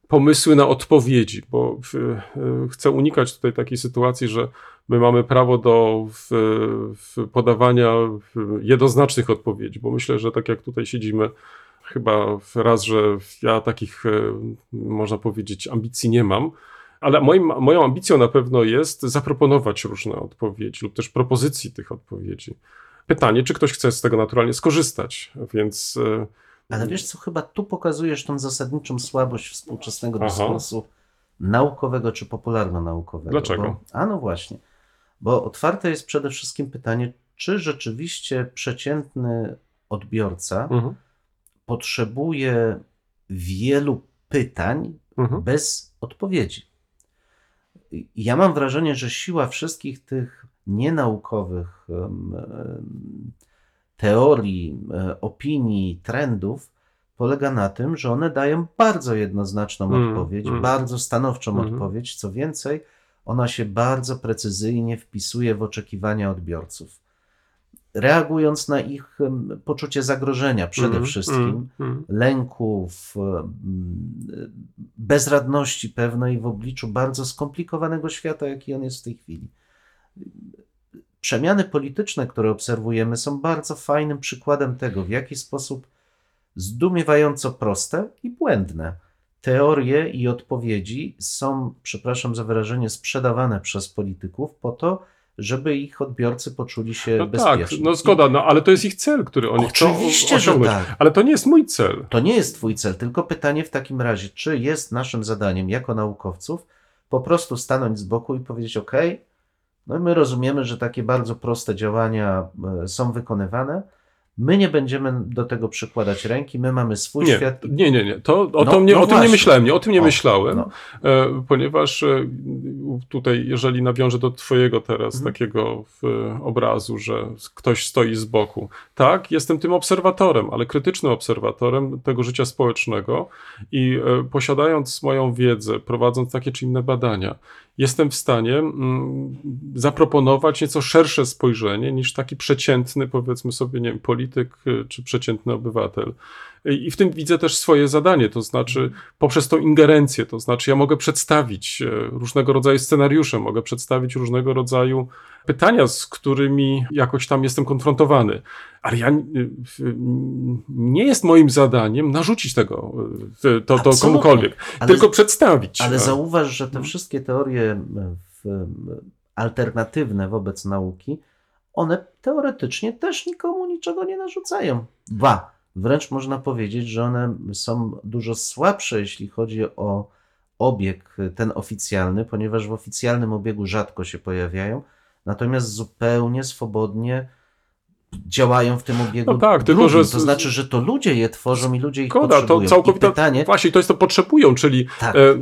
pomysły na odpowiedzi, bo e, chcę unikać tutaj takiej sytuacji, że my mamy prawo do podawania jednoznacznych odpowiedzi, bo myślę, że tak jak tutaj siedzimy, chyba raz, że ja takich, e, można powiedzieć, ambicji nie mam, ale moim, moją ambicją na pewno jest zaproponować różne odpowiedzi lub też propozycji tych odpowiedzi. Pytanie, czy ktoś chce z tego naturalnie skorzystać, więc e, Ale wiesz co, chyba tu pokazujesz tą zasadniczą słabość współczesnego Aha. dyskursu naukowego czy popularno-naukowego. Dlaczego? Bo, a no właśnie, bo otwarte jest przede wszystkim pytanie, czy rzeczywiście przeciętny odbiorca mhm, potrzebuje wielu pytań mhm, bez odpowiedzi. Ja mam wrażenie, że siła wszystkich tych nienaukowych em, em, teorii, e, opinii, trendów polega na tym, że one dają bardzo jednoznaczną Mm, odpowiedź, mm. bardzo stanowczą Mhm. odpowiedź. Co więcej, ona się bardzo precyzyjnie wpisuje w oczekiwania odbiorców. Reagując na ich poczucie zagrożenia przede mhm, wszystkim, lęków, mm, bezradności pewnej w obliczu bardzo skomplikowanego świata, jaki on jest w tej chwili. Przemiany polityczne, które obserwujemy, są bardzo fajnym przykładem tego, w jaki sposób zdumiewająco proste i błędne teorie i odpowiedzi są, przepraszam za wyrażenie, sprzedawane przez polityków po to, żeby ich odbiorcy poczuli się No tak, bezpiecznie. no zgoda, no ale to jest ich cel, który oni Oczywiście, chcą że osiągnąć. tak. Ale to nie jest mój cel. To nie jest Twój cel, tylko pytanie w takim razie, czy jest naszym zadaniem jako naukowców po prostu stanąć z boku i powiedzieć: OK, no i my rozumiemy, że takie bardzo proste działania e, są wykonywane. My nie będziemy do tego przykładać ręki, my mamy swój Nie, świat. nie, nie, nie. To, o, No, to mnie, no o tym nie myślałem, nie, o tym nie O, myślałem, no. e, ponieważ e, tutaj, jeżeli nawiążę do twojego teraz Mhm. takiego obrazu, że ktoś stoi z boku. Tak, jestem tym obserwatorem, ale krytycznym obserwatorem tego życia społecznego i posiadając moją wiedzę, prowadząc takie czy inne badania, jestem w stanie mm, zaproponować nieco szersze spojrzenie niż taki przeciętny, powiedzmy sobie, nie wiem, polityk y, czy przeciętny obywatel. I w tym widzę też swoje zadanie, to znaczy poprzez tą ingerencję, to znaczy ja mogę przedstawić e, różnego rodzaju scenariusze, mogę przedstawić różnego rodzaju pytania, z którymi jakoś tam jestem konfrontowany. Ale ja, w- nie jest moim zadaniem narzucić tego, y, to, to komukolwiek, Ale- tylko przedstawić. Ale A- zauważ, że te No. wszystkie teorie e, w, e, alternatywne wobec nauki, one teoretycznie też nikomu niczego nie narzucają. Ba, wręcz można powiedzieć, że one są dużo słabsze, jeśli chodzi o obieg ten oficjalny, ponieważ w oficjalnym obiegu rzadko się pojawiają, natomiast zupełnie swobodnie działają w tym obiegu No tak, tylko drugim. że- To znaczy, że to ludzie je tworzą i ludzie ich Szkoda, to potrzebują. całkowita. I pytanie, Właśnie, to jest to potrzebują, czyli tak, e, e,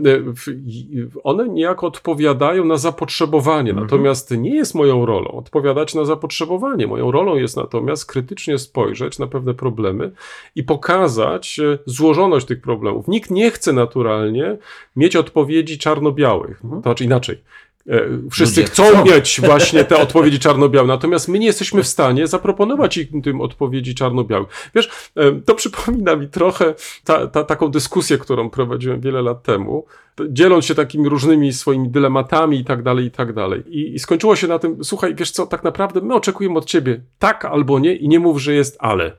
one niejako odpowiadają na zapotrzebowanie. Mhm. Natomiast nie jest moją rolą odpowiadać na zapotrzebowanie. Moją rolą jest natomiast krytycznie spojrzeć na pewne problemy i pokazać e, złożoność tych problemów. Nikt nie chce naturalnie mieć odpowiedzi czarno-białych. Mhm. To znaczy inaczej. E, Wszyscy Ludzie chcą, chcą. mieć właśnie te odpowiedzi czarno-białe, natomiast my nie jesteśmy w stanie zaproponować im tym odpowiedzi czarno-białych. Wiesz, e, to przypomina mi trochę ta, ta, taką dyskusję, którą prowadziłem wiele lat temu, dzieląc się takimi różnymi swoimi dylematami i tak dalej, i tak dalej. I, I skończyło się na tym, słuchaj, wiesz co, tak naprawdę my oczekujemy od ciebie tak albo nie i nie mów, że jest ale.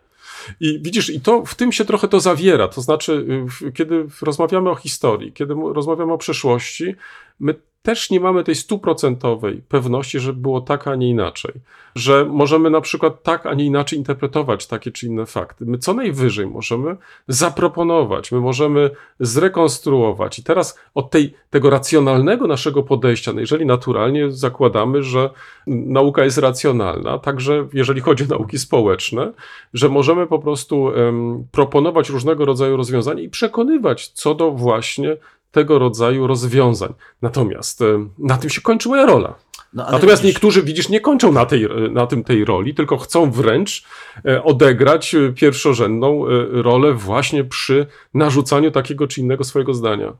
I widzisz, i to w tym się trochę to zawiera. To znaczy, kiedy rozmawiamy o historii, kiedy rozmawiamy o przeszłości, my też nie mamy tej stuprocentowej pewności, że było tak, a nie inaczej. Że możemy na przykład tak, a nie inaczej interpretować takie czy inne fakty. My co najwyżej możemy zaproponować, my możemy zrekonstruować. I teraz od tej, tego racjonalnego naszego podejścia, no jeżeli naturalnie zakładamy, że nauka jest racjonalna, także jeżeli chodzi o nauki społeczne, że możemy po prostu em, proponować różnego rodzaju rozwiązania i przekonywać co do właśnie tego rodzaju rozwiązań. Natomiast em, na tym się kończy moja rola. no, Natomiast widzisz, niektórzy, widzisz, nie kończą na, tej, na tym tej roli, tylko chcą wręcz e, odegrać e, pierwszorzędną e, rolę właśnie przy narzucaniu takiego czy innego swojego zdania.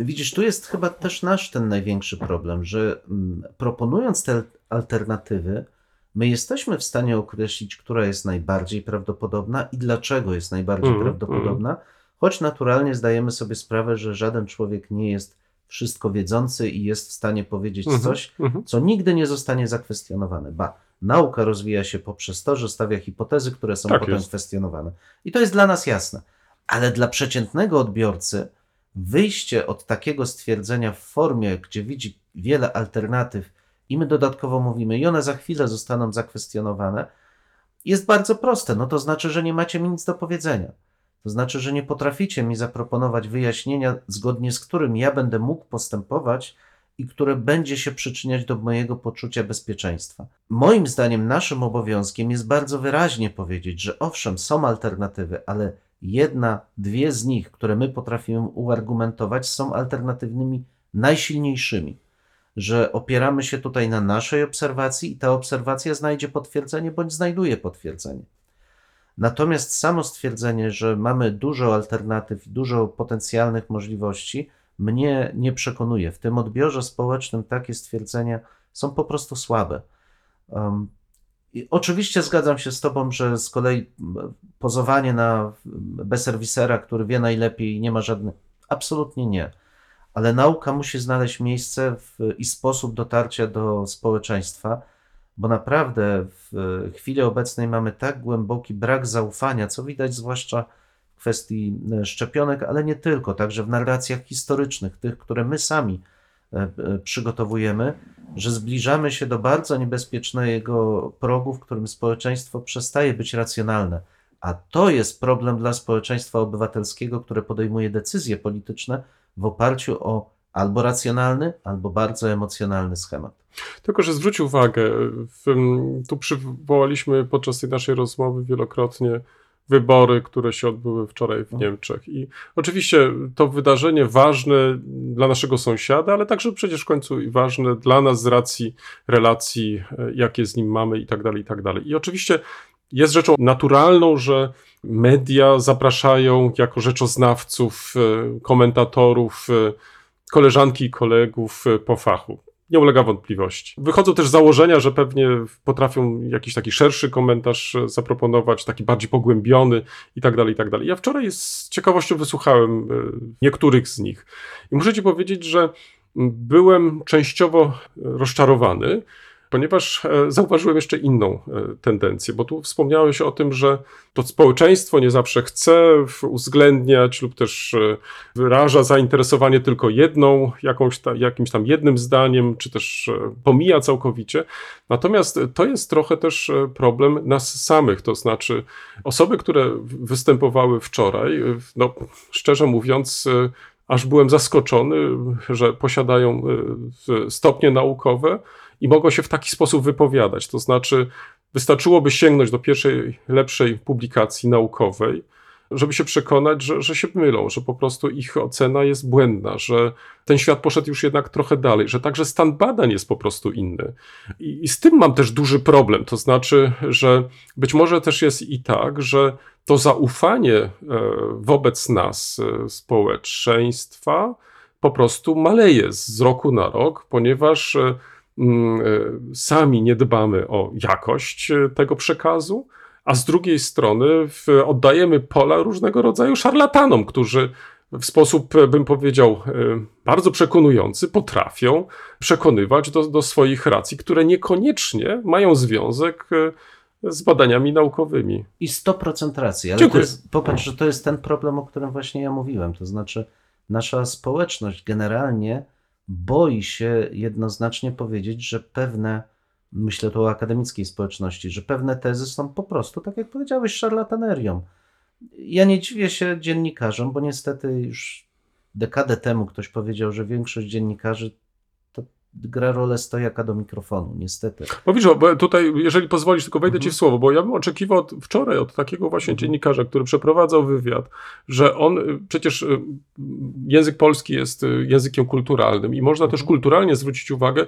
Widzisz, tu jest chyba też nasz ten największy problem, że mm, proponując te alternatywy, my jesteśmy w stanie określić, która jest najbardziej prawdopodobna i dlaczego jest najbardziej Mhm, prawdopodobna, choć naturalnie zdajemy sobie sprawę, że żaden człowiek nie jest wszystko wiedzący i jest w stanie powiedzieć Mhm, coś, mhm. co nigdy nie zostanie zakwestionowane. Ba, nauka rozwija się poprzez to, że stawia hipotezy, które są Tak potem jest. kwestionowane. I to jest dla nas jasne. Ale dla przeciętnego odbiorcy wyjście od takiego stwierdzenia w formie, gdzie widzi wiele alternatyw i my dodatkowo mówimy, i one za chwilę zostaną zakwestionowane, jest bardzo proste. No to znaczy, że nie macie mi nic do powiedzenia. To znaczy, że nie potraficie mi zaproponować wyjaśnienia, zgodnie z którym ja będę mógł postępować i które będzie się przyczyniać do mojego poczucia bezpieczeństwa. Moim zdaniem, naszym obowiązkiem jest bardzo wyraźnie powiedzieć, że owszem, są alternatywy, ale jedna, dwie z nich, które my potrafimy uargumentować, są alternatywnymi najsilniejszymi. Że opieramy się tutaj na naszej obserwacji i ta obserwacja znajdzie potwierdzenie bądź znajduje potwierdzenie. Natomiast samo stwierdzenie, że mamy dużo alternatyw, dużo potencjalnych możliwości, mnie nie przekonuje. W tym odbiorze społecznym takie stwierdzenia są po prostu słabe. Um, i oczywiście zgadzam się z Tobą, że z kolei pozowanie na bezserwisera, który wie najlepiej nie ma żadnych. Absolutnie nie. Ale nauka musi znaleźć miejsce w, i sposób dotarcia do społeczeństwa, bo naprawdę w chwili obecnej mamy tak głęboki brak zaufania, co widać zwłaszcza w kwestii e, szczepionek, ale nie tylko, także w narracjach historycznych, tych, które my sami e, e, przygotowujemy, że zbliżamy się do bardzo niebezpiecznego progu, w którym społeczeństwo przestaje być racjonalne. A to jest problem dla społeczeństwa obywatelskiego, które podejmuje decyzje polityczne w oparciu o albo racjonalny, albo bardzo emocjonalny schemat. Tylko, że zwróć uwagę, w, tu przywołaliśmy podczas tej naszej rozmowy wielokrotnie wybory, które się odbyły wczoraj w No. Niemczech. I oczywiście to wydarzenie ważne dla naszego sąsiada, ale także przecież w końcu i ważne dla nas z racji relacji, e, jakie z nim mamy i tak dalej, i tak dalej. I oczywiście jest rzeczą naturalną, że media zapraszają jako rzeczoznawców, e, komentatorów, e, koleżanki i kolegów e, po fachu. Nie ulega wątpliwości. Wychodzą też założenia, że pewnie potrafią jakiś taki szerszy komentarz e, zaproponować, taki bardziej pogłębiony i tak dalej, i tak dalej. Ja wczoraj z ciekawością wysłuchałem e, niektórych z nich i muszę ci powiedzieć, że byłem częściowo rozczarowany, ponieważ e, zauważyłem jeszcze inną e, tendencję, bo tu wspomniałeś o tym, że to społeczeństwo nie zawsze chce uwzględniać lub też e, wyraża zainteresowanie tylko jedną, jakąś ta, jakimś tam jednym zdaniem, czy też pomija całkowicie. Natomiast to jest trochę też problem nas samych, to znaczy osoby, które występowały wczoraj, no szczerze mówiąc, aż byłem zaskoczony, że posiadają stopnie naukowe i mogą się w taki sposób wypowiadać. To znaczy, wystarczyłoby sięgnąć do pierwszej, lepszej publikacji naukowej, żeby się przekonać, że, że się mylą, że po prostu ich ocena jest błędna, że ten świat poszedł już jednak trochę dalej, że także stan badań jest po prostu inny. I, I z tym mam też duży problem. To znaczy, że być może też jest i tak, że to zaufanie e, wobec nas, e, społeczeństwa, po prostu maleje z roku na rok, ponieważ e, sami nie dbamy o jakość e, tego przekazu, a z drugiej strony oddajemy pola różnego rodzaju szarlatanom, którzy w sposób, e, bym powiedział, e, bardzo przekonujący potrafią przekonywać do, do swoich racji, które niekoniecznie mają związek e, z badaniami naukowymi. I 100% racji, ale Dziękuję. to jest, popatrz, że to jest ten problem, o którym właśnie ja mówiłem. To znaczy, nasza społeczność generalnie boi się jednoznacznie powiedzieć, że pewne, myślę tu o akademickiej społeczności, że pewne tezy są po prostu, tak jak powiedziałeś, szarlatanerią. Ja nie dziwię się dziennikarzom, bo niestety już dekadę temu ktoś powiedział, że większość dziennikarzy gra rolę stojaka do mikrofonu, niestety. Bo widzisz, bo tutaj, jeżeli pozwolisz, tylko wejdę ci Mhm. w słowo, bo ja bym oczekiwał od, wczoraj od takiego właśnie Mhm. dziennikarza, który przeprowadzał wywiad, że on, y, przecież y, język polski jest y, językiem kulturalnym i można też Mhm. kulturalnie zwrócić uwagę,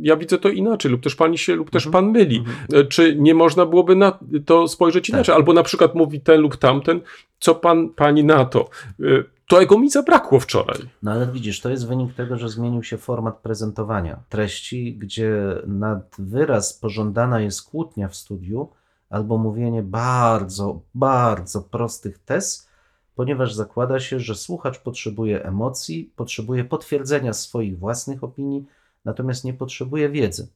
ja widzę to inaczej, lub też pani się, lub też Mhm. pan myli. Mhm. Czy nie można byłoby na to spojrzeć Tak. inaczej? Albo na przykład mówi ten lub tamten, co pan, pani na to? Tego mi zabrakło wczoraj. No ale widzisz, to jest wynik tego, że zmienił się format prezentowania treści, gdzie nad wyraz pożądana jest kłótnia w studiu albo mówienie bardzo, bardzo prostych tez, ponieważ zakłada się, że słuchacz potrzebuje emocji, potrzebuje potwierdzenia swoich własnych opinii, natomiast nie potrzebuje wiedzy.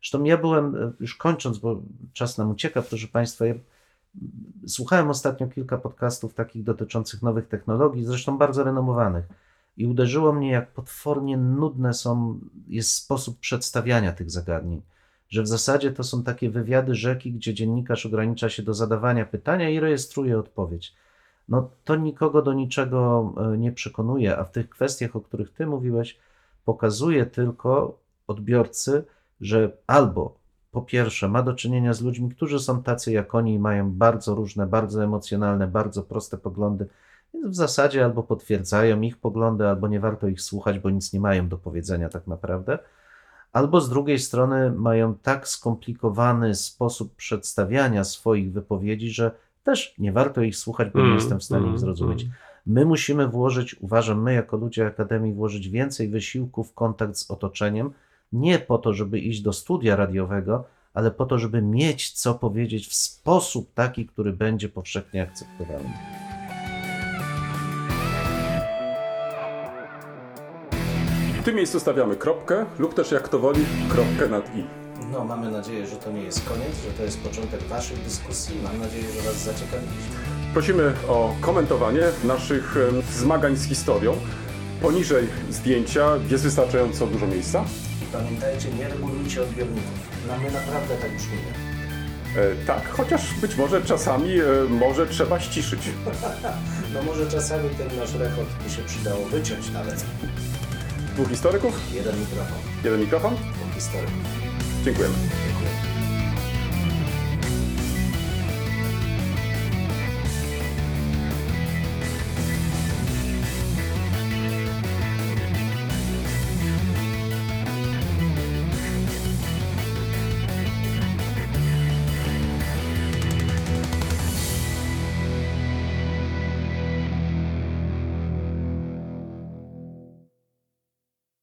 Zresztą ja byłem, e, już kończąc, bo czas nam ucieka, proszę Państwa, ja Słuchałem ostatnio kilka podcastów takich dotyczących nowych technologii, zresztą bardzo renomowanych. I uderzyło mnie, jak potwornie nudne są, jest sposób przedstawiania tych zagadnień. Że w zasadzie to są takie wywiady rzeki, gdzie dziennikarz ogranicza się do zadawania pytania i rejestruje odpowiedź. No to nikogo do niczego e, nie przekonuje, a w tych kwestiach, o których ty mówiłeś, pokazuje tylko odbiorcy, że albo po pierwsze ma do czynienia z ludźmi, którzy są tacy jak oni i mają bardzo różne, bardzo emocjonalne, bardzo proste poglądy, więc w zasadzie albo potwierdzają ich poglądy, albo nie warto ich słuchać, bo nic nie mają do powiedzenia tak naprawdę. Albo z drugiej strony mają tak skomplikowany sposób przedstawiania swoich wypowiedzi, że też nie warto ich słuchać, bo nie Mm, jestem w stanie mm, ich zrozumieć. mm. My musimy włożyć, uważam, my jako ludzie Akademii, włożyć więcej wysiłku w kontakt z otoczeniem, nie po to, żeby iść do studia radiowego, ale po to, żeby mieć co powiedzieć w sposób taki, który będzie powszechnie akceptowalny. W tym miejscu stawiamy kropkę lub też jak to woli, kropkę nad i. No, mamy nadzieję, że to nie jest koniec, że to jest początek Waszych dyskusji. Mam nadzieję, że Was zaciekawiliśmy. Prosimy o komentowanie naszych zmagań z historią. poniżej zdjęcia jest wystarczająco dużo miejsca? Pamiętajcie, nie regulujcie odbiorników. Na mnie naprawdę tak brzmi. E, tak, chociaż być może czasami e, może trzeba ściszyć. No może czasami ten nasz rechot by się przydało wyciąć nawet. Dwóch historyków, Jeden mikrofon, jeden mikrofon. dwóch historyków. Dziękujemy.